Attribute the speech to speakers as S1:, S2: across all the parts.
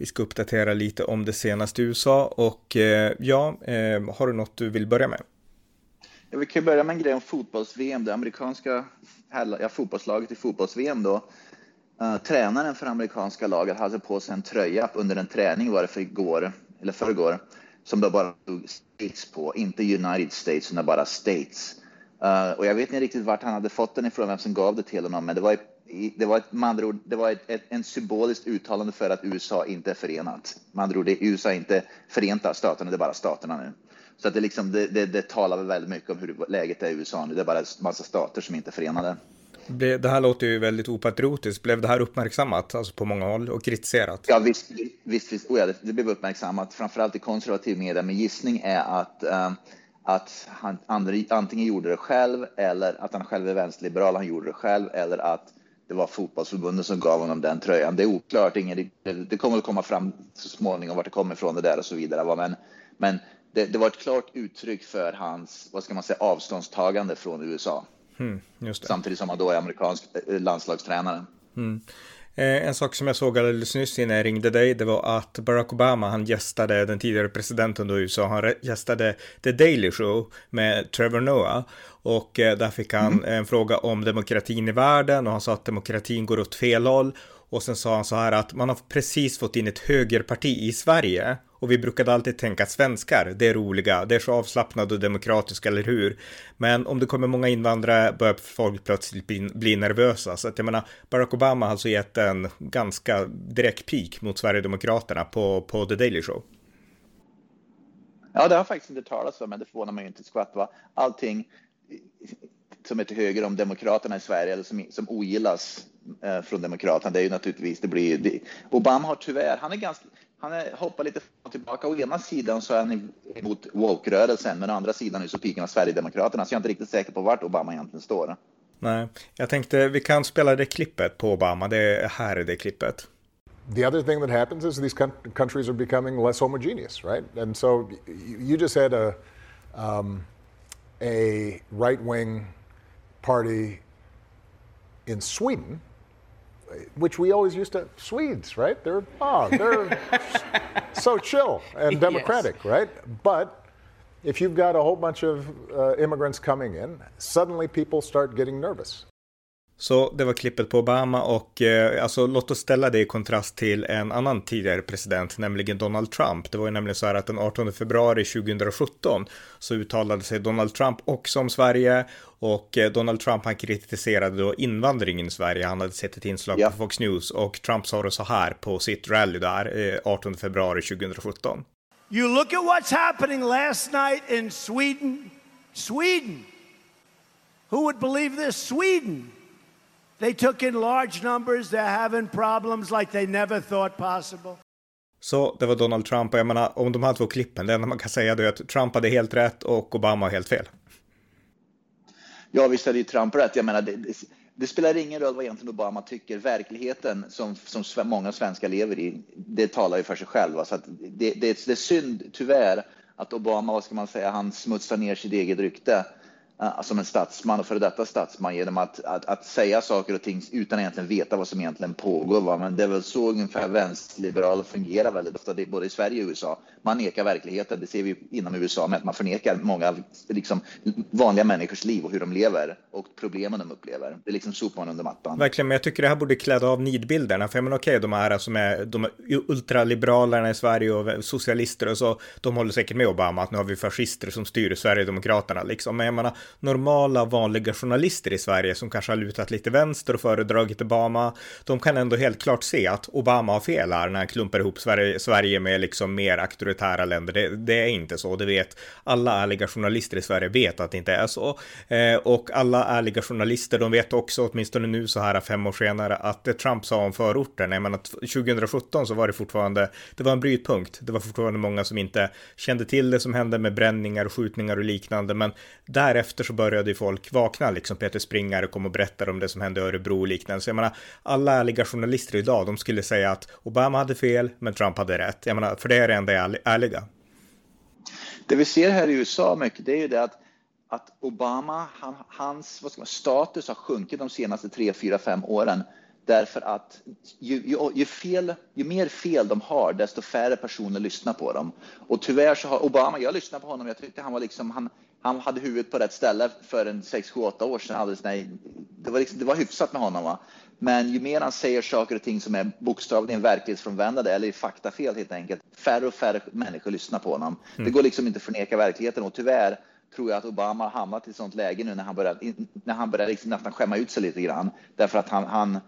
S1: Vi ska uppdatera lite om det senaste i USA och eh, ja, eh, har du något du vill börja med?
S2: Ja, vi kan börja med en grej om fotbolls-VM. Det amerikanska ja, fotbollslaget i fotbolls-VM då. Uh, tränaren för amerikanska laget hade på sig en tröja under en träning var det för igår, eller förrgår, som det bara stod States på, inte United States utan bara States. Uh, och jag vet inte riktigt vart han hade fått den ifrån, vem som gav det till honom, men det var det var ett, med andra ord, det var ett, ett, en symboliskt uttalande för att USA inte är förenat. Med andra ord, det är USA inte Förenta staterna, det är bara staterna nu. Så att det, liksom, det, det, det talar väldigt mycket om hur läget är i USA nu. Det är bara en massa stater som inte är förenade.
S1: Det här låter ju väldigt opatriotiskt. Blev det här uppmärksammat alltså på många håll och kritiserat?
S2: Ja, visst, visst, visst. Oh ja, det, det blev uppmärksammat, framförallt i konservativ media. Men gissning är att um, att han antingen gjorde det själv eller att han själv är vänsterliberal, han gjorde det själv eller att det var fotbollsförbundet som gav honom den tröjan. Det är oklart, ingen, det kommer att komma fram så småningom vart det kommer ifrån det där och så vidare. Men, men det, det, var ett klart uttryck för hans, vad ska man säga, avståndstagande från USA. Mm, Samtidigt som han då är amerikansk eh, landslagstränare. Mm.
S1: Eh, en sak som jag såg alldeles nyss innan jag ringde dig, det var att Barack Obama, han gästade den tidigare presidenten då i USA, han gästade The Daily Show med Trevor Noah. Och eh, där fick han mm. en fråga om demokratin i världen och han sa att demokratin går åt fel håll. Och sen sa han så här att man har precis fått in ett högerparti i Sverige och vi brukade alltid tänka att svenskar, det är roliga, det är så avslappnade och demokratiska, eller hur? Men om det kommer många invandrare börjar folk plötsligt bli, bli nervösa. Så att jag menar, Barack Obama har alltså gett en ganska direkt pik mot Sverigedemokraterna på, på The Daily Show.
S2: Ja, det har faktiskt inte talats om, men det förvånar mig inte ett skvatt. Va? Allting som är till höger om Demokraterna i Sverige, eller som, som ogillas eh, från Demokraterna, det är ju naturligtvis, det blir, det, Obama har tyvärr, han är ganska, han är, hoppar lite fram och tillbaka. Å ena sidan så är han emot woke-rörelsen, men å andra sidan är så piken av Sverigedemokraterna, så jag är inte riktigt säker på vart Obama egentligen står.
S1: Nej, jag tänkte vi kan spela det klippet på Obama, det är här är det klippet.
S3: The other thing that happens is these countries are becoming less homogeneous, right? And so you just had a um, a right-wing party in Sweden which we always used to Swedes, right? They're oh, they're so chill and democratic, yes. right? But if you've got a whole bunch of uh, immigrants coming in, suddenly people start getting nervous.
S1: Så det var klippet på Obama och eh, alltså låt oss ställa det i kontrast till en annan tidigare president, nämligen Donald Trump. Det var ju nämligen så här att den 18 februari 2017 så uttalade sig Donald Trump också om Sverige och eh, Donald Trump han kritiserade då invandringen i Sverige. Han hade sett ett inslag ja. på Fox News och Trump sa det så här på sitt rally där eh, 18 februari 2017.
S4: You look at what's happening last night in Sweden. Sweden. Who would believe this? Sweden. They took in large numbers. They're having problems like they never thought possible.
S1: Så det var Donald Trump och jag menar om de här två klippen, det enda man kan säga är att Trump hade helt rätt och Obama helt fel.
S2: Ja, visst hade ju Trump rätt. Jag menar, det, det, det, spelar ingen roll vad egentligen Obama tycker. Verkligheten som, som många svenskar lever i, det talar ju för sig själv. Så det, det, det är synd, tyvärr, att Obama, vad ska man säga, han smutsar ner sitt eget rykte Eh, som en statsman och före detta statsman genom att, att, att, säga saker och ting utan egentligen veta vad som egentligen pågår. Va? Men det är väl så ungefär vänsterliberaler fungerar väldigt ofta, både i Sverige och USA. Man nekar verkligheten, det ser vi inom USA med att man förnekar många liksom, vanliga människors liv och hur de lever och problemen de upplever. Det är liksom sopar man under mattan.
S1: Verkligen, men jag tycker det här borde kläda av nidbilderna. För jag menar okej, okay, de här som är de ultraliberalerna i Sverige och socialister och så, de håller säkert med Obama att nu har vi fascister som styr Sverigedemokraterna liksom. Men jag menar, normala vanliga journalister i Sverige som kanske har lutat lite vänster och föredragit Obama, de kan ändå helt klart se att Obama har fel här när han klumpar ihop Sverige, Sverige med liksom mer auktoritära länder. Det, det, är inte så, det vet alla ärliga journalister i Sverige vet att det inte är så. Eh, och alla ärliga journalister, de vet också, åtminstone nu så här fem år senare, att det Trump sa om förorten, jag menar 2017 så var det fortfarande, det var en brytpunkt. Det var fortfarande många som inte kände till det som hände med bränningar och skjutningar och liknande, men därefter så började ju folk vakna, liksom Peter Springare kom och berättade om det som hände i Örebro och liknande. Så jag menar, alla ärliga journalister idag, de skulle säga att Obama hade fel, men Trump hade rätt. Jag menar, för det är det enda ärliga.
S2: Det vi ser här i USA mycket, det är ju det att att Obama, han, hans vad ska man, status har sjunkit de senaste tre, fyra, fem åren därför att ju, ju, ju, fel, ju mer fel de har, desto färre personer lyssnar på dem. Och tyvärr så har Obama, jag lyssnade på honom, jag tyckte han var liksom, han, han hade huvudet på rätt ställe för en 6, 7, 8 år sedan. Alldeles, nej, det, var liksom, det var hyfsat med honom. Va? Men ju mer han säger saker och ting som är bokstavligen verklighetsfrånvändade eller faktafel helt enkelt, färre och färre människor lyssnar på honom. Mm. Det går liksom inte att förneka verkligheten och tyvärr tror jag att Obama har hamnat i ett sånt läge nu när han börjar, när han börjar liksom nästan skämma ut sig lite grann. Därför att han, han,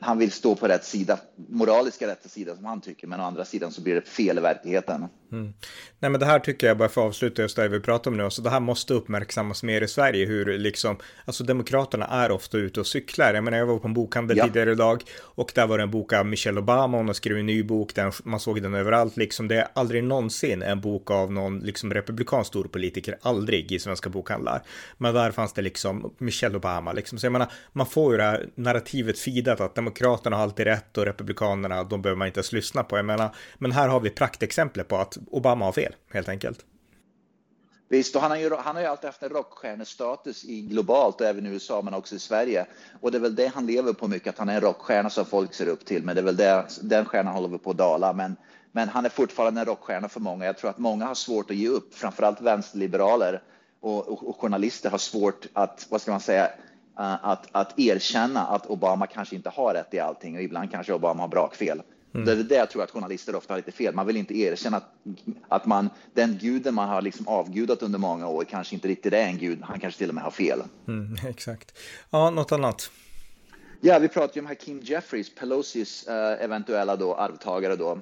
S2: han vill stå på rätt sida, moraliska rätta sida som han tycker, men å andra sidan så blir det fel i verkligheten.
S1: Mm. Nej, men det här tycker jag bara för att avsluta just det vi pratar om nu, så det här måste uppmärksammas mer i Sverige, hur liksom, alltså demokraterna är ofta ute och cyklar. Jag menar, jag var på en bokhandel ja. tidigare idag och där var det en bok av Michelle Obama, hon har skrivit en ny bok, den, man såg den överallt, liksom det är aldrig någonsin en bok av någon liksom republikansk storpolitiker, aldrig i svenska bokhandlar. Men där fanns det liksom Michelle Obama, liksom, så jag menar, man får ju det här narrativet fidat att demokraterna har alltid rätt och republikanerna, de behöver man inte ens lyssna på. Jag menar, men här har vi praktexempel på att Obama har fel, helt enkelt.
S2: Visst, och han har, ju, han har ju alltid haft en rockstjärnestatus i globalt och även i USA men också i Sverige. Och det är väl det han lever på mycket, att han är en rockstjärna som folk ser upp till. Men det är väl det, den stjärnan håller vi på att dala. Men, men han är fortfarande en rockstjärna för många. Jag tror att många har svårt att ge upp, framförallt vänsterliberaler och, och, och journalister har svårt att, vad ska man säga, eh, att, att erkänna att Obama kanske inte har rätt i allting och ibland kanske Obama har brakfel. Mm. Det är det jag tror att journalister ofta har lite fel. Man vill inte erkänna att, att man, den guden man har liksom avgudat under många år kanske inte riktigt är en gud. Han kanske till och med har fel.
S1: Mm, exakt. Ja, något annat?
S2: Ja, vi pratar ju om Hakeem Jeffries, Pelosis uh, eventuella då arvtagare då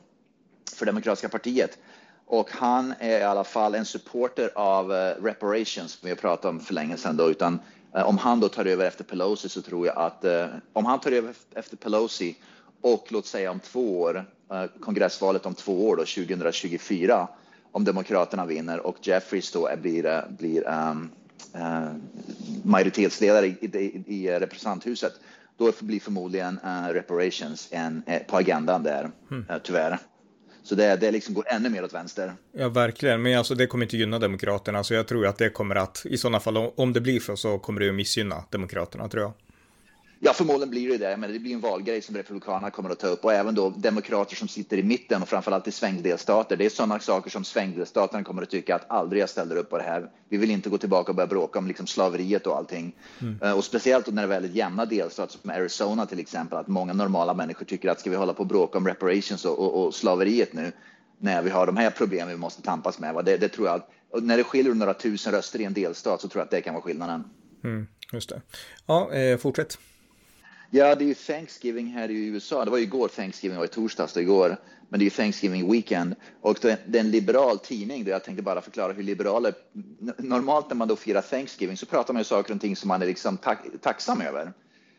S2: för Demokratiska partiet. Och han är i alla fall en supporter av uh, reparations, som vi har pratat om för länge sedan då, utan uh, om han då tar över efter Pelosi så tror jag att om han tar över efter Pelosi och låt säga om två år, eh, kongressvalet om två år, då, 2024, om Demokraterna vinner och Jeffries då blir, eh, blir um, uh, majoritetsledare i, i, i, representanthuset, då blir förmodligen uh, reparations en, uh, på agendan där, mm. tyvärr. Så det, det liksom går ännu mer åt vänster.
S1: Ja, verkligen. Men alltså, det kommer inte gynna Demokraterna. Så jag tror att det kommer att, i sådana fall, om det blir så, så kommer det att missgynna Demokraterna, tror jag.
S2: Ja, förmodligen blir det det, men det blir en valgrej som Republikanerna kommer att ta upp och även då demokrater som sitter i mitten och framförallt i svängdelstater. Det är sådana saker som svängdelstaterna kommer att tycka att aldrig jag ställer upp på det här. Vi vill inte gå tillbaka och börja bråka om liksom slaveriet och allting. Mm. Eh, och speciellt när det är väldigt jämna delstater som Arizona till exempel, att många normala människor tycker att ska vi hålla på och bråka om reparations och, och, och slaveriet nu när vi har de här problemen vi måste tampas med. Det, det tror jag, och när det skiljer några tusen röster i en delstat så tror jag att det kan vara skillnaden.
S1: Mm, just det. Ja, eh, fortsätt.
S2: Ja, det är ju Thanksgiving här i USA. Det var ju igår Thanksgiving, var i torsdags igår. Men det är ju Thanksgiving weekend och det är en liberal tidning där jag tänkte bara förklara hur liberaler, normalt när man då firar Thanksgiving så pratar man ju saker och ting som man är liksom tack, tacksam över.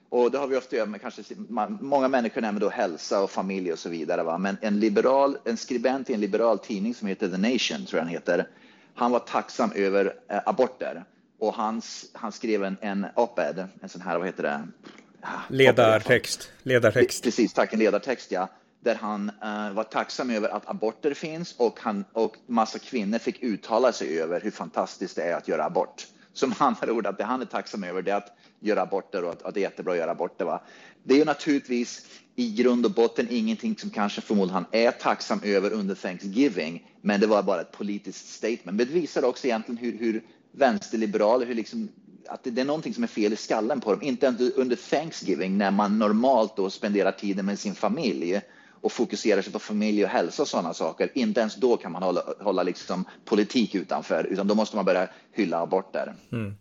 S2: Och det har vi ofta gjort med kanske, man, många människor nämner då hälsa och familj och så vidare. Va? Men en liberal, en skribent i en liberal tidning som heter The Nation, tror jag han heter, han var tacksam över eh, aborter. Och hans, han skrev en, en op-ed, en sån här, vad heter det,
S1: Ledartext. Ledartext.
S2: Precis, tack. En ledartext, ja. Där han uh, var tacksam över att aborter finns och, han, och massa kvinnor fick uttala sig över hur fantastiskt det är att göra abort. Som andra ord, att det han är tacksam över det är att göra aborter och att, att det är jättebra att göra aborter. Va? Det är ju naturligtvis i grund och botten ingenting som kanske förmodligen han är tacksam över under Thanksgiving, men det var bara ett politiskt statement. Men det visar också egentligen hur, hur vänsterliberaler, hur liksom att det är någonting som är fel i skallen på dem. Inte under Thanksgiving när man normalt då spenderar tiden med sin familj och fokuserar sig på familj och hälsa och sådana saker, inte ens då kan man hålla, hålla liksom politik utanför, utan då måste man börja hylla aborter. Mm.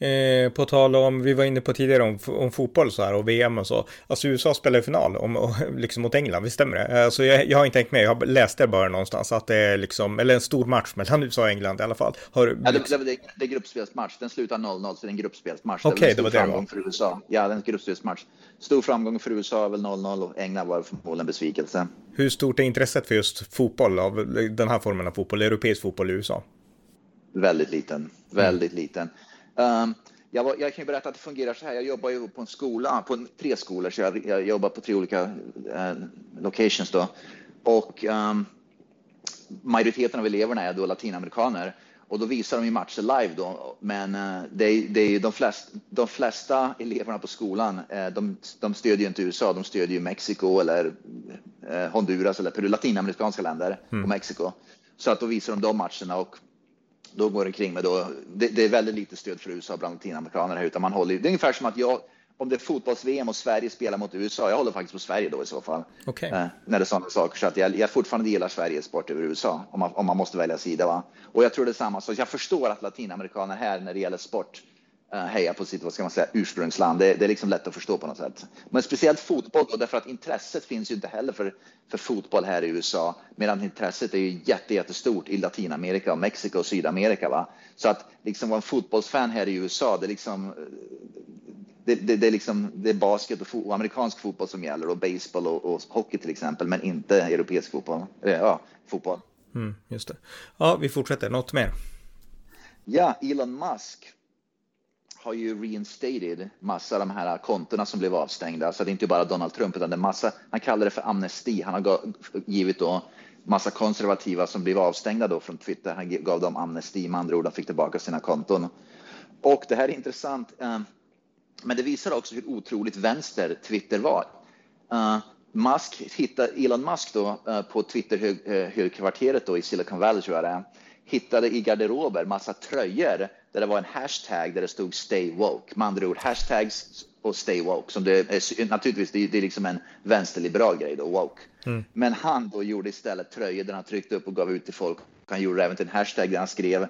S1: Eh, på tal om, vi var inne på tidigare om, om fotboll så här och VM och så. Alltså USA spelar i final om, och, liksom mot England, visst stämmer det? Alltså jag, jag har inte tänkt med, jag har läst det bara någonstans att det är liksom, eller en stor match mellan USA och England i alla fall.
S2: Har, ja, det, det, det, det är gruppspelsmatch, den slutar 0-0 så det är en gruppspelsmatch.
S1: Okej, okay, det var det
S2: framgång för USA. Ja, det är en gruppspelsmatch. Stor framgång för USA väl 0-0 och England var förmodligen besvikelse.
S1: Hur stort är intresset för just fotboll, av den här formen av fotboll, europeisk fotboll i USA?
S2: Väldigt liten, väldigt mm. liten. Um, jag, jag, kan berätta att det fungerar så här. Jag jobbar ju på en skola, på en, tre skolor, så jag, jag, jobbar på tre olika uh, locations då. Och um, majoriteten av eleverna är då latinamerikaner och då visar de ju matcher live då. Men uh, det, det är de, flest, de flesta eleverna på skolan, uh, de, de stödjer ju inte USA, de stödjer ju Mexiko eller Honduras eller Peru, latinamerikanska länder mm. och Mexiko. Så att då visar de de matcherna och då går det kring med då, det, det, är väldigt lite stöd för USA bland latinamerikaner utan man håller, det är ungefär som att jag, om det är fotbolls-VM och Sverige spelar mot USA, jag håller faktiskt på Sverige då i så fall.
S1: Okay. Eh,
S2: när det är sådana saker, så att jag, jag fortfarande gillar Sveriges sport över USA, om man, om man måste välja sida. Va? Och jag tror det är samma, så jag förstår att latinamerikaner här när det gäller sport heja på sitt vad ska man säga, ursprungsland. Det, det, är liksom lätt att förstå på något sätt. Men speciellt fotboll, då, därför att intresset finns ju inte heller för, för fotboll här i USA, medan intresset är ju jätte, jättestort i Latinamerika, och Mexiko och Sydamerika. Va? Så att liksom vara en fotbollsfan här i USA, det är liksom eh, det, det, det, är liksom, det är basket och, fo och amerikansk fotboll som gäller och baseball och, och, hockey till exempel, men inte europeisk fotboll. Ja, fotboll.
S1: Mm, just det. Ja, vi fortsätter. Något mer?
S2: Ja, Elon Musk har ju reinstated massa av de här kontona som blev avstängda. Så det är inte bara Donald Trump, utan det är massa, han kallar det för amnesti. Han har givit då massa konservativa som blev avstängda då från Twitter. Han gav dem amnesti, med andra ord, de fick tillbaka sina konton. Och det här är intressant, eh, men det visar också hur otroligt vänster Twitter var. Eh, Musk hittade, Elon Musk då eh, på Twitter-högkvarteret då i Silicon Valley tror jag det är, hittade i garderober massa tröjor där det var en hashtag där det stod stay woke. Med andra ord hashtags och stay woke. Som det är, naturligtvis, det är, liksom en vänsterliberal grej då, woke. Mm. Men han då gjorde istället tröjor där han tryckte upp och gav ut till folk. Han gjorde även till en hashtag där han skrev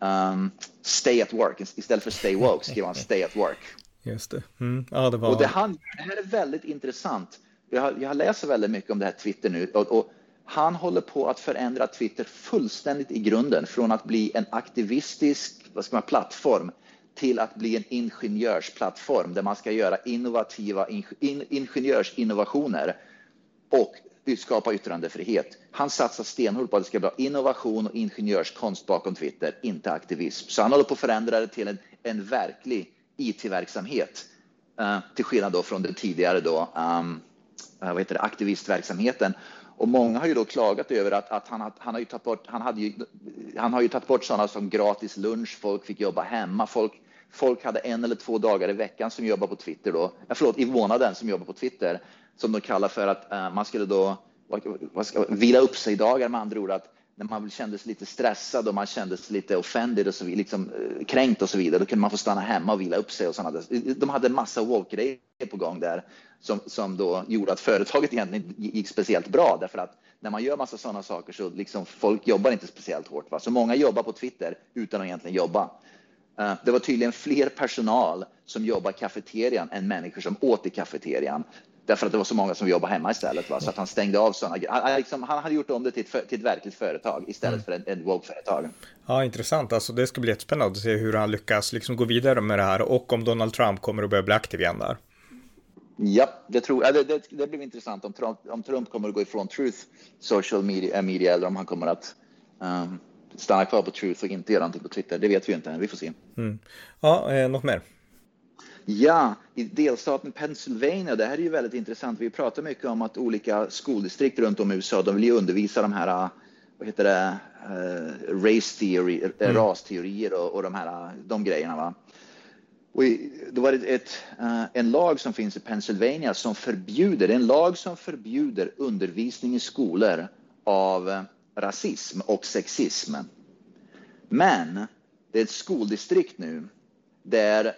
S2: um, stay at work. Istället för stay woke skrev han stay at work.
S1: Just det. Mm. Ja, det, var...
S2: och det, han, det här är väldigt intressant. Jag har, jag läser väldigt mycket om det här Twitter nu. Och, och han håller på att förändra Twitter fullständigt i grunden från att bli en aktivistisk vad ska man, plattform till att bli en ingenjörsplattform där man ska göra innovativa in, ingenjörsinnovationer och skapa yttrandefrihet. Han satsar stenhårt på att det ska bli innovation och ingenjörskonst bakom Twitter, inte aktivism. Så han håller på att förändra det till en, en verklig IT-verksamhet. Uh, eh, till skillnad då från den tidigare då, um, uh, vad heter det, aktivistverksamheten. Och många har ju då klagat över att, att han, han, har ju tagit bort, han, hade ju, han har ju tagit bort sådana som gratis lunch, folk fick jobba hemma, folk, folk hade en eller två dagar i veckan som jobbar på Twitter då, förlåt, i månaden som jobbar på Twitter, som de kallar för att eh, man skulle då vad, vad ska, vila upp sig dagar med andra ord, att när man kändes lite stressad och man kändes lite offended och så vidare, liksom, eh, kränkt och så vidare, då kunde man få stanna hemma och vila upp sig och sådana. De hade en massa woke-grejer på gång där som, som då gjorde att företaget egentligen gick speciellt bra därför att när man gör massa sådana saker så liksom folk jobbar inte speciellt hårt. Va? Så många jobbar på Twitter utan att egentligen jobba. Eh, det var tydligen fler personal som jobbar i kafeterian än människor som åt i kafeterian. Därför att det var så många som jobbade hemma istället. Va? Så att han stängde av sådana han, liksom, han hade gjort om det till ett, till ett verkligt företag istället mm. för ett, ett woke-företag.
S1: Ja, intressant. Alltså, det ska bli jättespännande att se hur han lyckas liksom, gå vidare med det här och om Donald Trump kommer att börja bli aktiv igen där.
S2: Ja, det, tror, det, det, det blir intressant om Trump, om Trump kommer att gå ifrån Truth social media, eh, media eller om han kommer att um, stanna kvar på Truth och inte göra någonting på Twitter. Det vet vi inte än, vi får se.
S1: Mm. Ja, eh, något mer?
S2: Ja, i delstaten Pennsylvania, det här är ju väldigt intressant. Vi pratar mycket om att olika skoldistrikt runt om i USA, de vill ju undervisa de här, vad heter det, uh, race theory, mm. rasteorier och, och de här, de grejerna. Va? Och då var det ett, uh, en lag som finns i Pennsylvania som förbjuder, en lag som förbjuder undervisning i skolor av uh, rasism och sexism. Men det är ett skoldistrikt nu där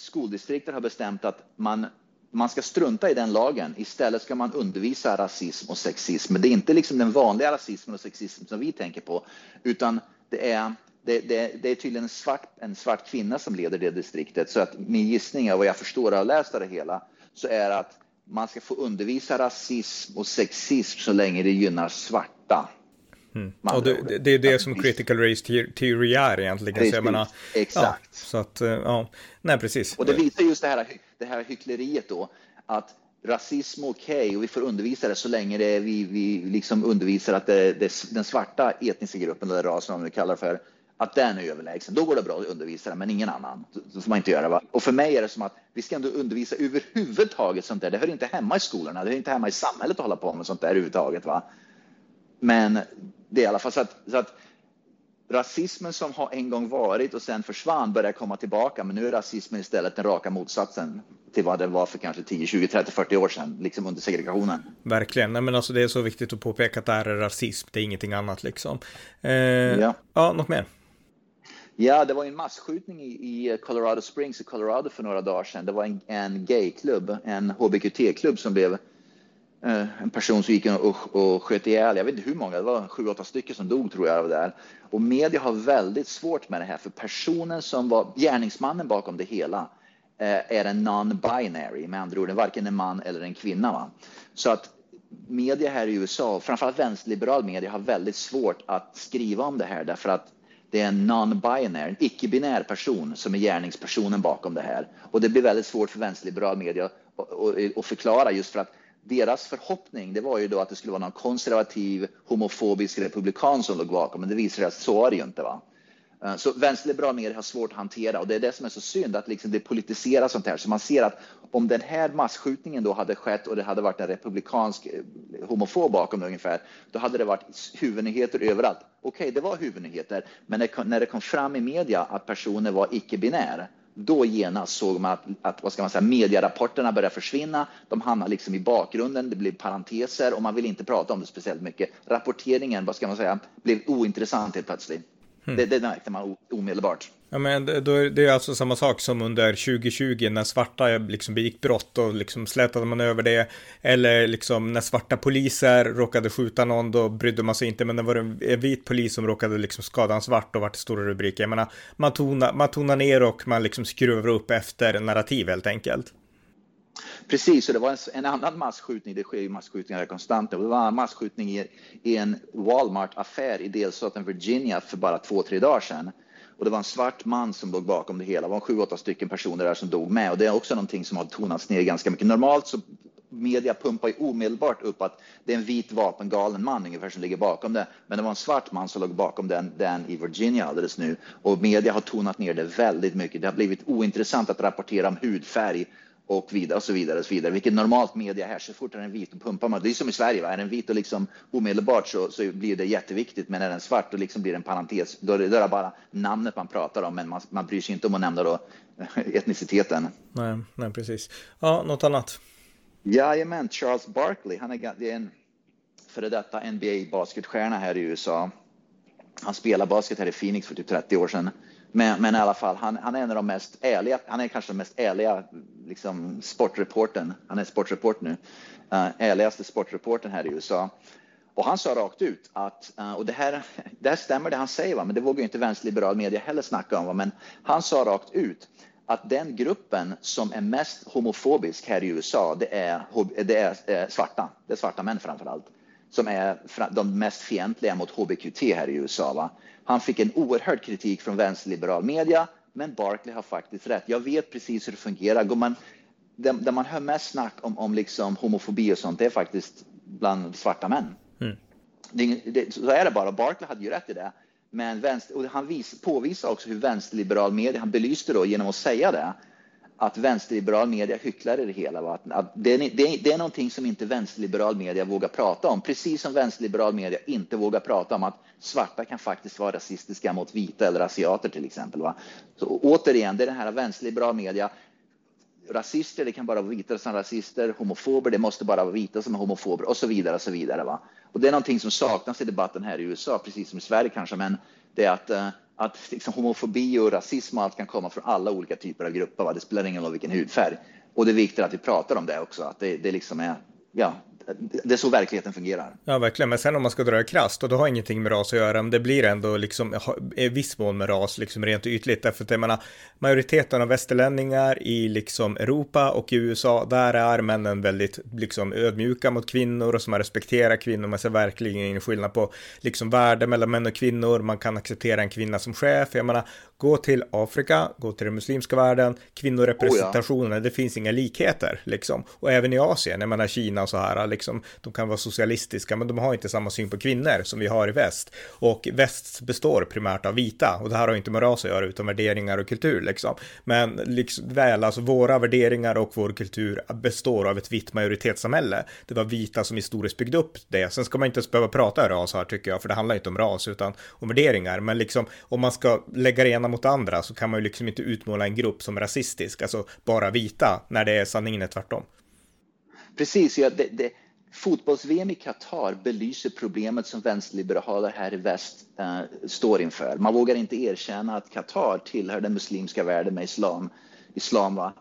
S2: skoldistriktet har bestämt att man man ska strunta i den lagen. Istället ska man undervisa rasism och sexism. Men det är inte liksom den vanliga rasismen och sexismen som vi tänker på, utan det är det, det, det, är tydligen en svart, en svart kvinna som leder det distriktet. Så att min gissning av vad jag förstår av läst det hela, så är att man ska få undervisa rasism och sexism så länge det gynnar svarta.
S1: Mm. Och det, det, är det som critical race theory är egentligen.
S2: Precis, så jag menar, exakt.
S1: Ja, så att, eh, ja, nej precis.
S2: Och det visar just det här, det här hyckleriet då, att rasism är okej okay, och vi får undervisa det så länge det är, vi, vi liksom undervisar att det, det, den svarta etniska gruppen, eller rasen om vi kallar det för, att den är överlägsen. Då går det bra att undervisa den, men ingen annan. Så får man inte göra. Va? Och för mig är det som att vi ska ändå undervisa överhuvudtaget sånt där. Det hör inte hemma i skolorna, det hör inte hemma i samhället att hålla på med sånt där överhuvudtaget. Va? Men det i alla fall så att, så att rasismen som har en gång varit och sen försvann börjar komma tillbaka. Men nu är rasismen istället den raka motsatsen till vad det var för kanske 10, 20, 30, 40 år sedan, liksom under segregationen.
S1: Verkligen, Nej, men alltså det är så viktigt att påpeka att det här är rasism, det är ingenting annat liksom. Eh, ja. ja, något mer?
S2: Ja, det var en masskjutning i, Colorado Springs i Colorado för några dagar sedan. Det var en, en gayklubb, en HBQT-klubb som blev Eh, en person som gick och, och sköt ihjäl, jag vet inte hur många, det var sju, åtta stycken som dog tror jag av det där. Och media har väldigt svårt med det här, för personen som var gärningsmannen bakom det hela eh, är en non-binary, med andra ord, varken en man eller en kvinna. Va? Så att media här i USA, framförallt vänsterliberal media, har väldigt svårt att skriva om det här därför att det är en non-binary, en icke-binär person som är gärningspersonen bakom det här. Och det blir väldigt svårt för vänsterliberal media att förklara just för att deras förhoppning det var ju då att det skulle vara någon konservativ, homofobisk republikan som låg bakom, men det visade sig att så var det ju inte. Va? Eh, så vänsterliberala medier har svårt att hantera och det är det som är så synd att liksom det politiseras sånt här. Så man ser att om den här masskjutningen då hade skett och det hade varit en republikansk eh, homofob bakom det ungefär, då hade det varit huvudnyheter överallt. Okej, okay, det var huvudnyheter, men när det kom fram i media att personen var icke-binär, då genast såg man att, att vad ska man säga, medierapporterna började försvinna. De hamnade liksom i bakgrunden, det blev parenteser och man vill inte prata om det speciellt mycket. Rapporteringen, vad ska man säga, blev ointressant helt plötsligt. Mm. Det, det märkte man omedelbart.
S1: Ja, men är det är alltså samma sak som under 2020 när svarta liksom begick brott och liksom slätade man över det. Eller liksom när svarta poliser råkade skjuta någon, då brydde man sig inte. Men det var en vit polis som råkade liksom skada en svart och vart stora rubriker. Jag menar, man tonar, man tonar ner och man liksom skruvar upp efter narrativ helt enkelt.
S2: Precis, och det var en, en annan massskjutning, det sker ju massskjutningar konstant, det var en massskjutning i, i en Walmart-affär i delstaten Virginia för bara två, tre dagar sedan. Och det var en svart man som låg bakom det hela. Det var sju, åtta stycken personer där som dog med. Och det är också någonting som har tonats ner ganska mycket. Normalt så media pumpar ju omedelbart upp att det är en vit vapengalen man ungefär som ligger bakom det. Men det var en svart man som låg bakom den, den i Virginia alldeles nu. Och media har tonat ner det väldigt mycket. Det har blivit ointressant att rapportera om hudfärg och vidare och så vidare och så vidare. Vilket normalt media här, så fort är den vit och pumpar man. Det är som i Sverige, va? är den vit och liksom omedelbart så, så blir det jätteviktigt. Men är den svart och liksom blir det en parentes. Då är det, då är det bara namnet man pratar om, men man, man bryr sig inte om att nämna då etniciteten.
S1: Nej, nej precis. Ja, något annat?
S2: Jajamän, Charles Barkley, han är, en före detta NBA-basketstjärna här i USA. Han spelade basket här i Phoenix för typ 30 år sedan. Men, men i alla fall, han, han, är en av de mest ärliga, han är kanske den mest ärliga liksom, sportreporten, han är sportreporter nu, uh, ärligaste sportreporten här i USA. Och han sa rakt ut att, uh, och det här, det här stämmer det han säger, va? men det vågar inte vänsterliberal media heller snacka om, va? men han sa rakt ut att den gruppen som är mest homofobisk här i USA, det är, det är, är svarta, det är svarta män framför allt som är de mest fientliga mot HBQT här i USA. Va? Han fick en oerhörd kritik från vänsterliberal media, men Barkley har faktiskt rätt. Jag vet precis hur det fungerar. Går man, där, där man hör mest snack om, om liksom homofobi och sånt, det är faktiskt bland svarta män. Mm. Det, det, så är det bara. Barkley hade ju rätt i det. Men vänster, och han vis, påvisar också hur vänsterliberal media, han belyste då genom att säga det, att vänsterliberal media hycklar i det hela. Va? Att, det, det, det, är någonting som inte vänsterliberal media vågar prata om. Precis som vänsterliberal media inte vågar prata om att svarta kan faktiskt vara rasistiska mot vita eller asiater till exempel. Va? Så återigen, det är den här vänsterliberal media. Rasister, det kan bara vara vita som rasister. Homofober, det måste bara vara vita som är homofober och så vidare. Och så vidare va? Och det är någonting som saknas i debatten här i USA, precis som i Sverige kanske. Men det är att, eh, att liksom, homofobi och rasism och allt kan komma från alla olika typer av grupper. Va? Det spelar ingen roll vilken hudfärg. Och det är viktigt att vi pratar om det också, att det, det liksom är, ja, det är så verkligheten fungerar.
S1: Ja, verkligen. Men sen om man ska dra det krasst, och det har ingenting med ras att göra, men det blir ändå liksom i viss mån med ras, liksom rent ytligt. Därför att jag menar, majoriteten av västerlänningar i liksom Europa och i USA, där är männen väldigt liksom ödmjuka mot kvinnor och som respekterar kvinnor. Man ser verkligen ingen skillnad på liksom värde mellan män och kvinnor. Man kan acceptera en kvinna som chef. Jag menar, gå till Afrika, gå till den muslimska världen, kvinnorepresentationen, oh ja. det finns inga likheter liksom. Och även i Asien, jag menar Kina och så här, liksom, de kan vara socialistiska, men de har inte samma syn på kvinnor som vi har i väst. Och väst består primärt av vita, och det här har inte med ras att göra, utan värderingar och kultur liksom. Men liksom, väl, alltså våra värderingar och vår kultur består av ett vitt majoritetssamhälle. Det var vita som historiskt byggde upp det. Sen ska man inte ens behöva prata ras här tycker jag, för det handlar inte om ras utan om värderingar. Men liksom om man ska lägga det ena mot andra så kan man ju liksom inte utmåla en grupp som rasistisk, alltså bara vita, när det är sanningen är tvärtom.
S2: Precis, ja, det, det, Fotbolls-VM i Qatar belyser problemet som vänsterliberaler här i väst äh, står inför. Man vågar inte erkänna att Qatar tillhör den muslimska världen med islam. islam va?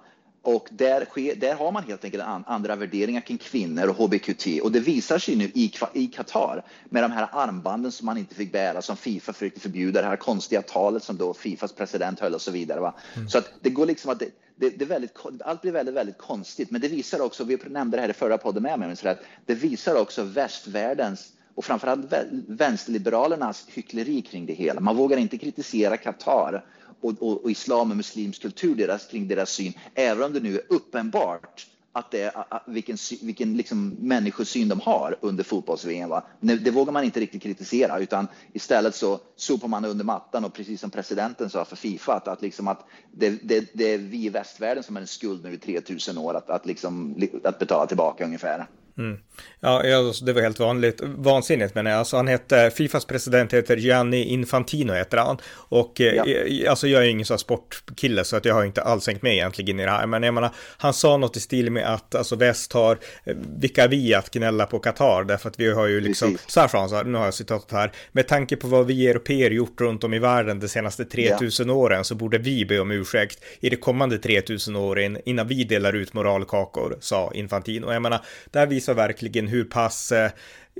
S2: Och där, sker, där har man helt enkelt andra värderingar kring kvinnor och HBQT. Och det visar sig nu i, Qatar med de här armbanden som man inte fick bära, som Fifa försökte förbjuda, det här konstiga talet som då Fifas president höll och så vidare. Va? Mm. Så att det går liksom att det, det, det väldigt, allt blir väldigt, väldigt konstigt. Men det visar också, vi nämnde det här i förra podden med mig, att det visar också västvärldens och framförallt vänsterliberalernas hyckleri kring det hela. Man vågar inte kritisera Qatar och, och, och islam och muslimsk kultur deras, kring deras syn, även om det nu är uppenbart att det är, vilken, vilken liksom människosyn de har under fotbolls-VM. Det vågar man inte riktigt kritisera utan istället så sopar man under mattan och precis som presidenten sa för Fifa att, att, liksom att det, det, det är vi i västvärlden som är en skuld nu i 3000 år att, att, liksom, att betala tillbaka ungefär.
S1: Mm. Ja, alltså, det var helt vanligt, vansinnigt men alltså han hette, Fifas president heter Gianni Infantino heter han. Och eh, ja. alltså jag är ingen sån sportkille så att jag har inte alls hängt med egentligen i det här. Men jag menar, han sa något i stil med att alltså väst har, eh, vilka vi att gnälla på Qatar därför att vi har ju liksom, Precis. så här sa han, nu har jag citatet här, med tanke på vad vi europeer gjort runt om i världen de senaste 3000 ja. åren så borde vi be om ursäkt i de kommande 3000 åren innan vi delar ut moralkakor, sa Infantino. Jag menar, där visar visar verkligen hur pass, eh,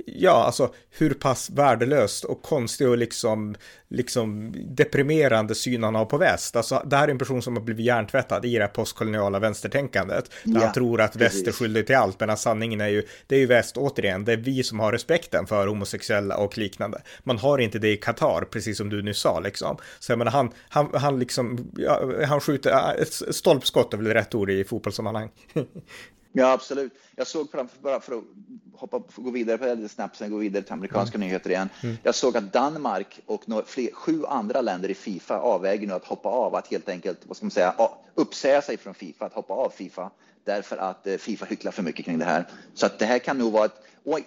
S1: ja, alltså hur pass värdelöst och konstig och liksom, liksom deprimerande syn han har på väst. Alltså, det här är en person som har blivit hjärntvättad i det här postkoloniala vänstertänkandet. Där ja, han tror att väst är skyldig till allt, men sanningen är ju, det är ju väst återigen, det är vi som har respekten för homosexuella och liknande. Man har inte det i Qatar, precis som du nu sa liksom. Så jag menar, han, han, han liksom, ja, han skjuter, ett stolpskott är väl rätt ord i fotbollssammanhang.
S2: Ja, absolut. Jag såg framför, bara för att hoppa, för gå vidare på det snabbt, sen gå vidare till amerikanska mm. nyheter igen. Mm. Jag såg att Danmark och några, fler, sju andra länder i Fifa avväger nu att hoppa av, att helt enkelt, vad ska man säga, uppsäga sig från Fifa, att hoppa av Fifa, därför att eh, Fifa hycklar för mycket kring det här. Så att det här kan nog vara ett, oj,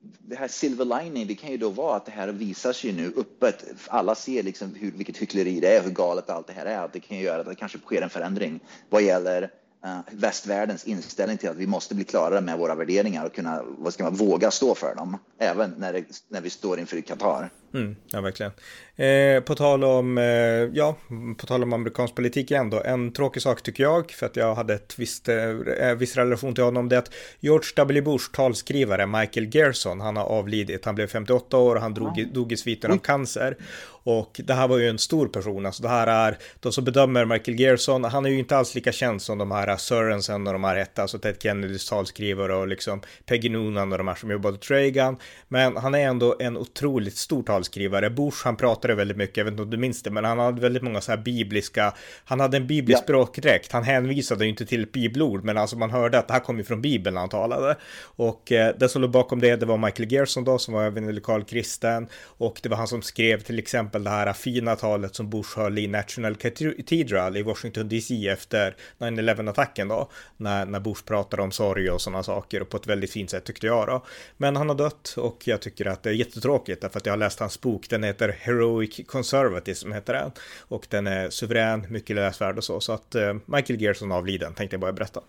S2: det här silver lining, det kan ju då vara att det här visar sig nu öppet. Alla ser liksom hur, vilket hyckleri det är, hur galet allt det här är. Det kan ju göra att det kanske sker en förändring vad gäller Eh, västvärldens inställning till att vi måste bli klarare med våra värderingar och kunna, vad ska man, våga stå för dem, även när, det, när vi står inför Qatar.
S1: Mm, ja, verkligen. Eh, på tal om, eh, ja, på tal om amerikansk politik igen då. En tråkig sak tycker jag, för att jag hade ett visst, eh, viss relation till honom, det är att George W. Bush talskrivare Michael Gerson, han har avlidit. Han blev 58 år och han drog, dog i sviten av cancer. Och det här var ju en stor person, alltså det här är, de som bedömer Michael Gerson, han är ju inte alls lika känd som de här Sörensen och de här hette, alltså Ted Kennedys talskrivare och liksom Peggy Noonan och de här som jobbade åt Reagan. Men han är ändå en otroligt stor talskrivare. Bush, han pratade väldigt mycket, jag vet inte om du minns det, men han hade väldigt många så här bibliska, han hade en biblisk ja. språkdräkt, han hänvisade ju inte till ett bibelord, men alltså man hörde att det här kom ju från bibeln när han talade. Och eh, det som låg bakom det, det var Michael Gerson då, som var evangelikal kristen, och det var han som skrev till exempel det här fina talet som Bush höll i National Cathedral i Washington DC efter 9-11-attacken då, när, när Bush pratade om sorg och sådana saker, och på ett väldigt fint sätt tyckte jag då. Men han har dött och jag tycker att det är jättetråkigt, därför att jag har läst hans bok, den heter Heroic Conservatism, heter den. Och den är suverän, mycket läsvärd och så. Så att uh, Michael Gerson avliden, tänkte jag bara berätta.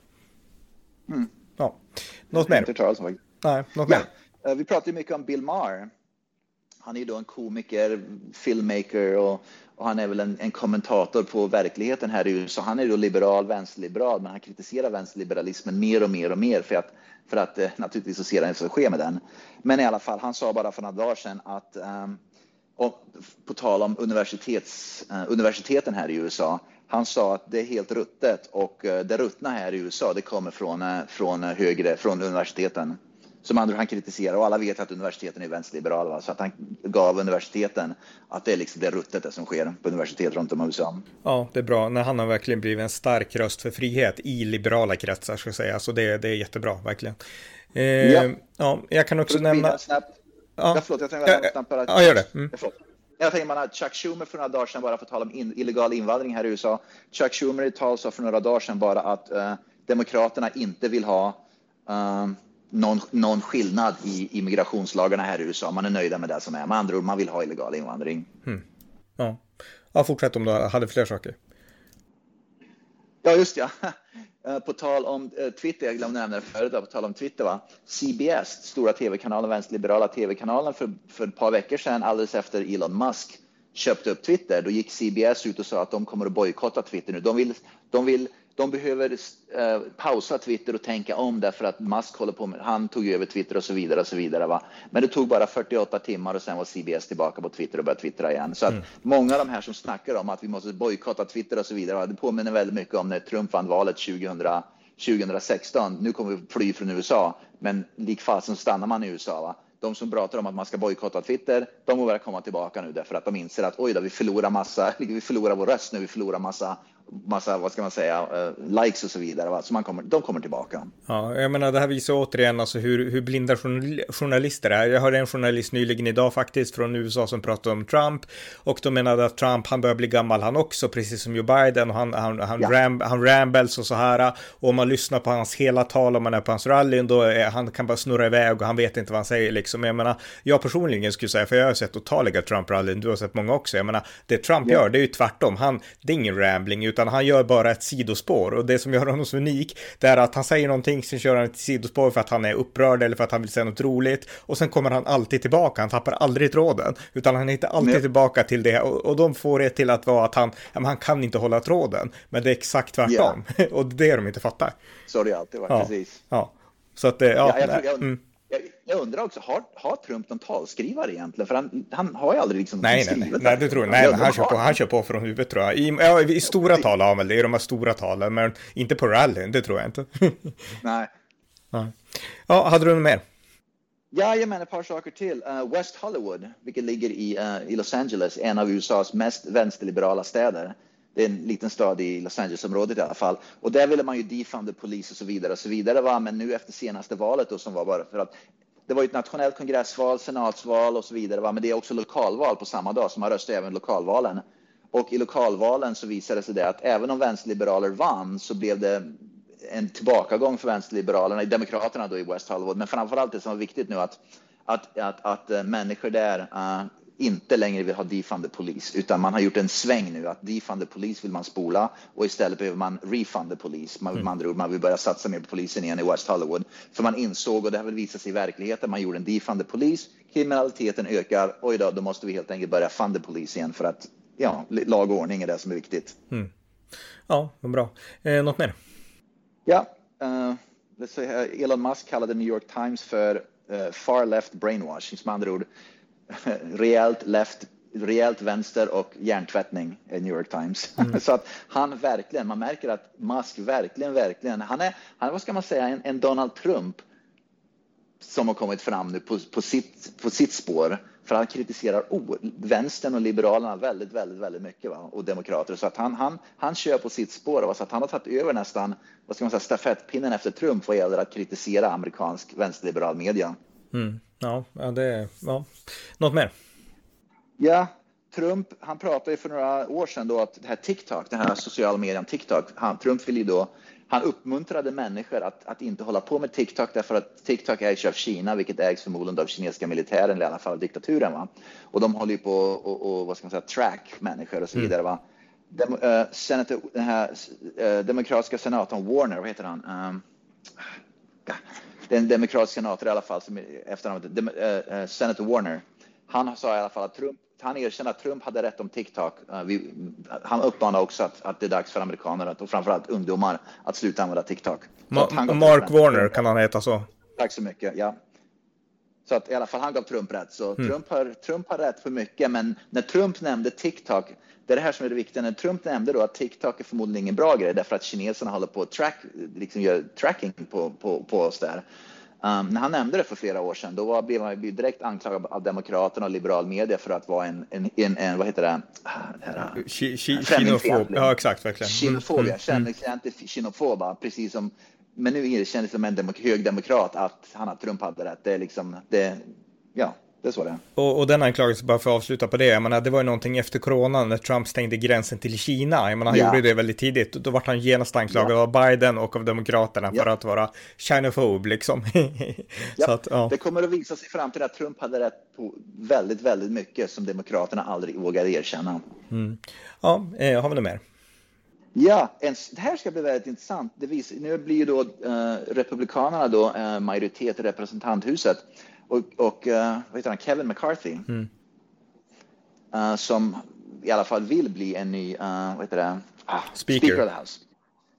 S1: Mm. Ja, något mer?
S2: Inte
S1: Nej, något mer?
S2: Ja, vi pratar ju mycket om Bill Maher. han är ju då en komiker, filmmaker och, och han är väl en, en, kommentator på verkligheten här i USA. Han är då liberal, vänsterliberal, men han kritiserar vänsterliberalismen mer och mer och mer för att, för att eh, naturligtvis så ser han inte vad som sker med den. Men i alla fall, han sa bara för några dagar sedan att um, och på tal om universitets, uh, universiteten här i USA. Han sa att det är helt ruttet och uh, det ruttna här i USA, det kommer från, uh, från högre, från universiteten som andra han kritiserar och alla vet att universiteten är vänsterliberala så att han gav universiteten att det är liksom det ruttet det som sker på universitet runt om i USA.
S1: Ja, det är bra. När han har verkligen blivit en stark röst för frihet i liberala kretsar ska jag säga. Så det, det är jättebra, verkligen. Eh, ja. ja, jag kan också nämna...
S2: Snabbt. Ja. ja, förlåt, jag tänkte
S1: ja, snabbt bara... Ja, gör det. Mm.
S2: Jag tänker man att Chuck Schumer för några dagar sedan, bara för att tala om in, illegal invandring här i USA. Chuck Schumer i tal sa för några dagar sedan bara att uh, Demokraterna inte vill ha uh, någon, någon skillnad i immigrationslagarna här i USA. Man är nöjda med det som är. Med andra ord, man vill ha illegal invandring.
S1: Mm. Ja. ja, fortsätt om du hade fler saker.
S2: Ja, just ja. Eh, på tal om eh, Twitter, jag glömde nämna det förut, på tal om Twitter, va? CBS, stora tv-kanalen, vänsterliberala tv-kanalen, för, för ett par veckor sedan, alldeles efter Elon Musk köpte upp Twitter, då gick CBS ut och sa att de kommer att bojkotta Twitter nu. De vill, de vill de behöver eh, pausa Twitter och tänka om därför att Musk håller på med, han tog över Twitter och så vidare och så vidare. Va? Men det tog bara 48 timmar och sen var CBS tillbaka på Twitter och började twittra igen. Så att mm. många av de här som snackar om att vi måste bojkotta Twitter och så vidare, va? det påminner väldigt mycket om när Trump vann valet 2000, 2016. Nu kommer vi fly från USA, men likfasen stannar man i USA. Va? de som pratar om att man ska bojkotta Twitter, de börjar komma tillbaka nu därför att de inser att oj då, vi förlorar massa, vi förlorar vår röst nu, vi förlorar massa massa, vad ska man säga, uh, likes och så vidare. Va? Så man kommer, de kommer tillbaka.
S1: Ja, jag menar det här visar återigen alltså hur, hur blinda journalister är. Jag hörde en journalist nyligen idag faktiskt från USA som pratade om Trump och de menade att Trump, han börjar bli gammal han också, precis som Joe Biden och han, han, han, ja. ram, han rambles och så här. Och om man lyssnar på hans hela tal, om man är på hans rallyn, då är, han kan bara snurra iväg och han vet inte vad han säger liksom. Jag menar, jag personligen skulle säga, för jag har sett otaliga Trump-rallyn, du har sett många också. Jag menar, det Trump ja. gör, det är ju tvärtom. Han, det är ingen rambling, utan han gör bara ett sidospår. Och det som gör honom så unik, det är att han säger någonting, sen kör han ett sidospår för att han är upprörd eller för att han vill säga något roligt. Och sen kommer han alltid tillbaka, han tappar aldrig tråden, utan han hittar alltid Nej. tillbaka till det. Och, och de får det till att vara att han, ja, han kan inte hålla tråden, men det är exakt tvärtom. Ja. och det är det de inte fattar.
S2: Så har det alltid varit, ja. precis.
S1: Ja. Så att det, ja,
S2: ja jag, jag, mm. Jag, jag, undrar också, har, har Trump någon talskrivare egentligen? För han, han har ju aldrig liksom
S1: nej, skrivit nej, nej, nej, det tror jag. Nej, han, kör på, han kör på från huvudet tror jag. I, ja, i stora tal har han väl det, i de här stora talen, men inte på rallyn, det tror jag inte.
S2: nej.
S1: Ja. ja, hade du något mer?
S2: Ja, jag menar ett par saker till. Uh, West Hollywood, vilket ligger i, uh, i Los Angeles, en av USAs mest vänsterliberala städer. Det är en liten stad i Los Angeles-området i alla fall. Och där ville man ju defunda polis och så vidare och så vidare. Va? Men nu efter senaste valet då som var bara för att det var ju ett nationellt kongressval, senatsval och så vidare. Va? Men det är också lokalval på samma dag, så man röstar även lokalvalen. Och i lokalvalen så visade det sig det att även om vänsterliberaler vann så blev det en tillbakagång för vänsterliberalerna, i demokraterna då i West Hollywood. Men framförallt det som var viktigt nu att, att, att, att eh, människor där uh, inte längre vill ha defund the police, utan man har gjort en sväng nu att defund the police vill man spola och istället behöver man refund the police. Man, mm. andra man vill börja satsa mer på polisen igen i West Hollywood. För man insåg, och det har väl visat sig i verkligheten, man gjorde en defund the police, kriminaliteten ökar, oj då, då måste vi helt enkelt börja fund the police igen för att ja, lag och ordning är det som är viktigt.
S1: Mm. Ja, bra. Eh, något mer?
S2: Ja, uh, Elon Musk kallade New York Times för uh, far left brainwashing, som andra ord rejält left rejält vänster och hjärntvättning i New York Times. Mm. så att han verkligen, man märker att Musk verkligen, verkligen, han är, han vad ska man säga, en, en Donald Trump som har kommit fram nu på, på, sitt, på sitt spår. För han kritiserar oh, vänstern och liberalerna väldigt, väldigt, väldigt mycket va? och demokrater. Så att han, han, han kör på sitt spår. Va? Så att han har tagit över nästan vad ska man säga, stafettpinnen efter Trump vad gäller att kritisera amerikansk vänsterliberal media.
S1: Mm. Ja, ja, det är... Ja. Något mer?
S2: Ja, Trump, han pratade ju för några år sedan då att det här TikTok, den här sociala medien TikTok, han, Trump ville då, han uppmuntrade människor att, att inte hålla på med TikTok därför att TikTok ägs av Kina, vilket ägs förmodligen av kinesiska militären eller i alla fall diktaturen. Va? Och de håller ju på och, och vad ska man säga, track människor och så mm. vidare. Va? Dem, uh, senator, den här uh, demokratiska senatorn Warner, vad heter han? Um, det är en demokratisk senator i alla fall, som efternamnet, dem, uh, Senator Warner. Han sa i alla fall att Trump, han erkände att Trump hade rätt om TikTok. Uh, vi, han uppmanade också att, att det är dags för amerikaner och framförallt ungdomar att sluta använda TikTok.
S1: Ma Mark Warner kan han heta så.
S2: Tack så mycket. Ja. Så att i alla fall han gav Trump rätt. Så mm. Trump, har, Trump har rätt för mycket. Men när Trump nämnde TikTok, det är det här som är det viktiga. När Trump nämnde då att TikTok är förmodligen ingen bra grej därför att kineserna håller på att track, liksom gör tracking på, på, på oss där. Um, när han nämnde det för flera år sedan, då var, blev han direkt anklagad av Demokraterna och liberal media för att vara en, en, en, en vad heter det?
S1: Kinofob. Ja, exakt, verkligen.
S2: Kinofobia, mm. känner precis som men nu erkänner som en demok hög demokrat att han att Trump hade rätt. Det är liksom, det, ja, det är så det är.
S1: Och, och den anklagelsen, bara för att avsluta på det, jag menar, det var ju någonting efter corona när Trump stängde gränsen till Kina. Jag menar, han ja. gjorde det väldigt tidigt. Då var han genast anklagad ja. av Biden och av Demokraterna ja. för att vara Chinofob liksom.
S2: så att, ja. Det kommer att visa sig i framtiden att Trump hade rätt på väldigt, väldigt mycket som Demokraterna aldrig vågade erkänna.
S1: Mm. Ja, eh, har vi något mer?
S2: Ja, en, det här ska bli väldigt intressant. Vis, nu blir ju då uh, Republikanerna då, uh, majoritet i representanthuset och, och uh, vad heter han, Kevin McCarthy mm. som i alla fall vill bli en ny vad heter det?
S1: Ah, speaker. speaker
S2: of the House.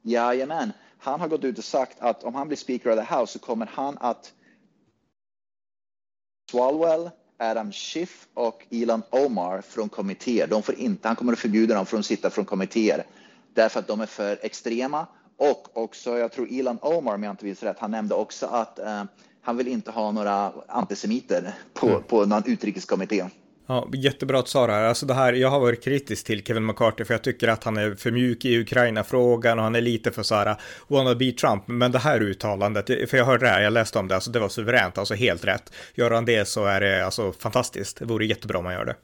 S2: Jajamän. Han har gått ut och sagt att om han blir Speaker of the House så kommer han att Swalwell, Adam Schiff och Elon Omar från kommittéer. De får inte, han kommer att förbjuda dem från att sitta från kommittéer därför att de är för extrema. Och också, jag tror Elon Omar, om jag inte minns rätt, han nämnde också att eh, han vill inte ha några antisemiter på, mm. på någon utrikeskommitté.
S1: Ja, jättebra att Sara här. Alltså det här, jag har varit kritisk till Kevin McCarthy för jag tycker att han är för mjuk i Ukraina-frågan och han är lite för så här wannabe Trump. Men det här uttalandet, för jag hörde det här, jag läste om det, alltså det var suveränt, alltså helt rätt. Gör han det så är det alltså fantastiskt. Det vore jättebra om han gör det.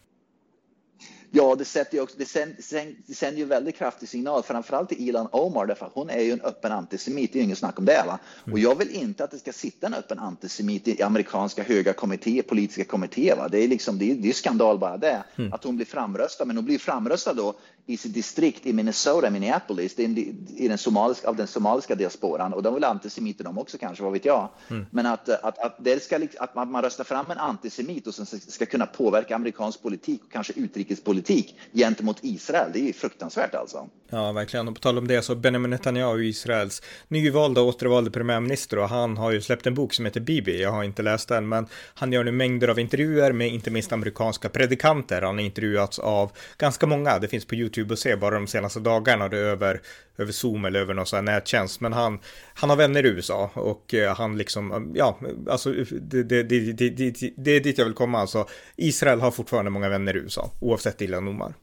S2: Ja, det, sätter också, det, sänder, det sänder ju väldigt kraftig signal, framförallt till Ilan Omar, därför att hon är ju en öppen antisemit, det är ju inget snack om det. Va? Mm. Och jag vill inte att det ska sitta en öppen antisemit i amerikanska höga kommittéer, politiska kommittéer. Va? Det är liksom, det är, det är skandal bara det, mm. att hon blir framröstad, men hon blir framröstad då i sitt distrikt i Minnesota, Minneapolis, det är i den somaliska, av den somaliska diasporan och de vill antisemiter de också kanske, vad vet jag. Mm. Men att, att, att, det ska, att man röstar fram en antisemit och som ska kunna påverka amerikansk politik och kanske utrikespolitik gentemot Israel, det är ju fruktansvärt alltså.
S1: Ja, verkligen. Och på tal om det så Benjamin Netanyahu, Israels nyvalda och återvalda premiärminister och han har ju släppt en bok som heter Bibi. Jag har inte läst den, men han gör nu mängder av intervjuer med inte minst amerikanska predikanter. Han har intervjuats av ganska många. Det finns på YouTube YouTube och se bara de senaste dagarna det över, över Zoom eller över någon sån här nättjänst. Men han, han har vänner i USA och eh, han liksom, ja, alltså det, det, det, det, det är dit jag vill komma. Alltså, Israel har fortfarande många vänner i USA, oavsett Ilan Omar.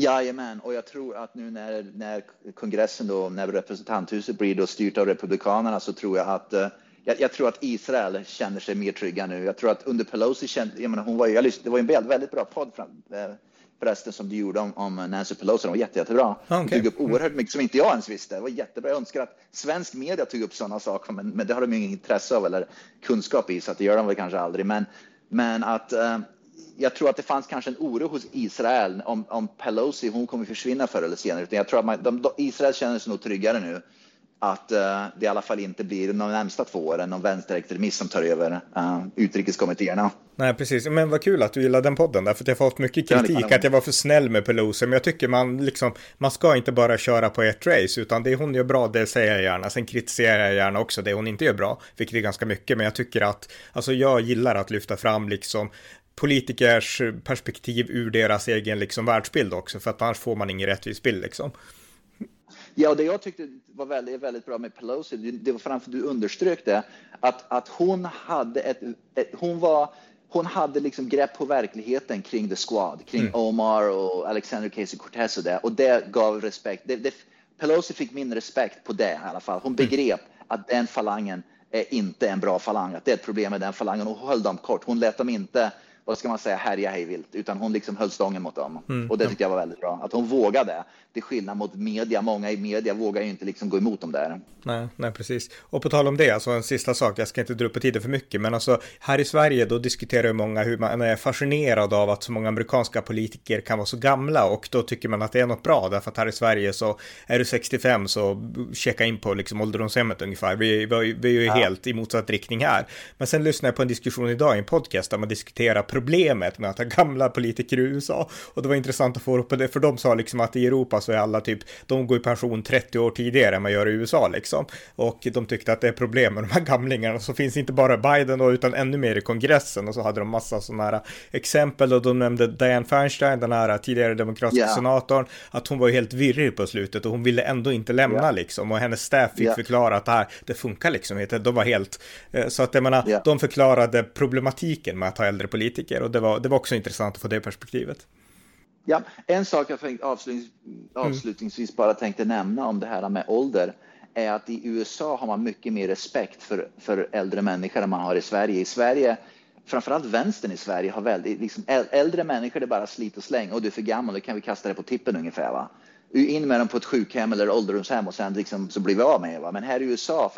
S2: Jajamän, och jag tror att nu när, när kongressen då, när representanthuset blir då styrt av republikanerna så tror jag att eh, jag, jag, tror att Israel känner sig mer trygga nu. Jag tror att under Pelosi kände, jag menar, hon var ju, jag lyssnade, det var en väldigt, väldigt bra podd fram, eh, förresten som du gjorde om, om Nancy Pelosi. Den var jätte, jättebra. Okay. Du tog upp oerhört mycket som inte jag ens visste. Det var jättebra. Jag önskar att svensk media tog upp sådana saker, men, men det har de inget intresse av eller kunskap i, så att det gör de väl kanske aldrig. Men, men att eh, jag tror att det fanns kanske en oro hos Israel om, om Pelosi, hon kommer försvinna förr eller senare. Utan jag tror att man, de, de, Israel känner sig nog tryggare nu att uh, det i alla fall inte blir de närmsta två åren någon vänsterextremist som tar över uh, utrikeskommittéerna.
S1: Nej, precis. Men vad kul att du gillade den podden där, för jag har fått mycket kritik ja, att jag var för snäll med Pelosi. Men jag tycker man liksom, man ska inte bara köra på ett race, utan det hon gör bra, det säger jag gärna. Sen kritiserar jag gärna också det hon inte gör bra, vilket är ganska mycket. Men jag tycker att, alltså jag gillar att lyfta fram liksom politikers perspektiv ur deras egen liksom världsbild också, för att annars får man ingen rättvis bild liksom.
S2: Ja, och det jag tyckte var väldigt, väldigt bra med Pelosi, det var framför du underströk det, att, att hon hade ett, ett hon var hon hade liksom grepp på verkligheten kring The Squad, kring mm. Omar och Alexander Casey Cortez och det. Och det gav respekt. Det, det, Pelosi fick min respekt på det i alla fall. Hon mm. begrep mm. att den falangen är inte en bra falang, att det är ett problem med den falangen. Hon höll dem kort. Hon lät dem inte vad ska man säga, härja hejvilt, utan hon liksom höll stången mot dem. Mm. Och det tyckte jag var väldigt bra, att hon vågade. Är skillnad mot media, många i media vågar ju inte liksom gå emot dem där.
S1: Nej, nej, precis. Och på tal om det, alltså en sista sak, jag ska inte dra upp på tiden för mycket, men alltså här i Sverige då diskuterar ju många hur man är fascinerad av att så många amerikanska politiker kan vara så gamla och då tycker man att det är något bra, därför att här i Sverige så är du 65 så checka in på liksom ålderdomshemmet ungefär. Vi, vi, vi är ju ja. helt i motsatt riktning här. Men sen lyssnade jag på en diskussion idag i en podcast där man diskuterar problemet med att ha gamla politiker i USA. Och det var intressant att få upp det, för de sa liksom att i Europa så är alla typ, de går i pension 30 år tidigare än man gör i USA liksom. Och de tyckte att det är problem med de här gamlingarna. Så finns inte bara Biden då, utan ännu mer i kongressen. Och så hade de massa sådana här exempel och de nämnde Diane Feinstein, den här tidigare demokratiska yeah. senatorn, att hon var helt virrig på slutet och hon ville ändå inte lämna yeah. liksom. Och hennes staff fick yeah. förklara att det här, det funkar liksom inte. De var helt, eh, så att jag menar, de förklarade problematiken med att ha äldre politiker och det var, det var också intressant att få det perspektivet.
S2: Ja, en sak jag avslutnings, avslutningsvis bara tänkte nämna om det här med ålder är att i USA har man mycket mer respekt för, för äldre människor än man har i Sverige. I Sverige, framförallt vänstern i Sverige, har väldigt, liksom, äldre människor det är bara slit och släng och du är för gammal, då kan vi kasta det på tippen ungefär. Va? In med dem på ett sjukhem eller ålderdomshem och sen liksom, så blir vi av med det. Men här i USA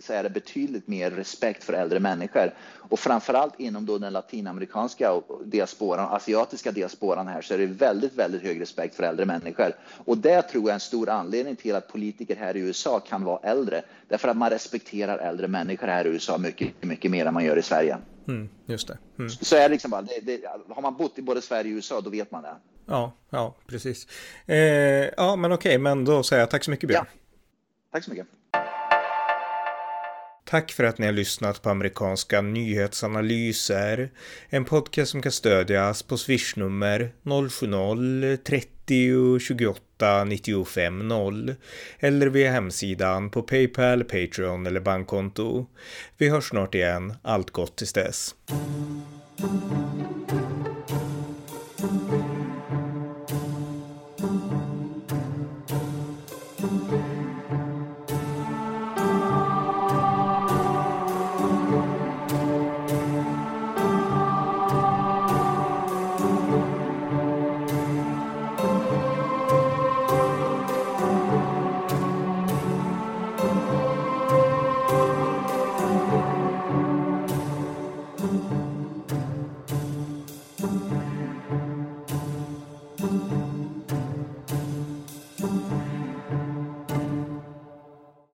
S2: så är det betydligt mer respekt för äldre människor. Och framförallt inom då den latinamerikanska diasporan, asiatiska diasporan här, så är det väldigt, väldigt hög respekt för äldre människor. Och det tror jag är en stor anledning till att politiker här i USA kan vara äldre. Därför att man respekterar äldre människor här i USA mycket, mycket mer än man gör i Sverige.
S1: Mm, just det. Mm.
S2: Så är det liksom bara, det, det, har man bott i både Sverige och USA, då vet man det.
S1: Ja, ja, precis. Eh, ja, men okej, men då säger jag tack så mycket Björn. Ja.
S2: Tack så mycket.
S1: Tack för att ni har lyssnat på amerikanska nyhetsanalyser. En podcast som kan stödjas på swishnummer 070-30 28 95 0 eller via hemsidan på Paypal, Patreon eller bankkonto. Vi hörs snart igen. Allt gott tills dess.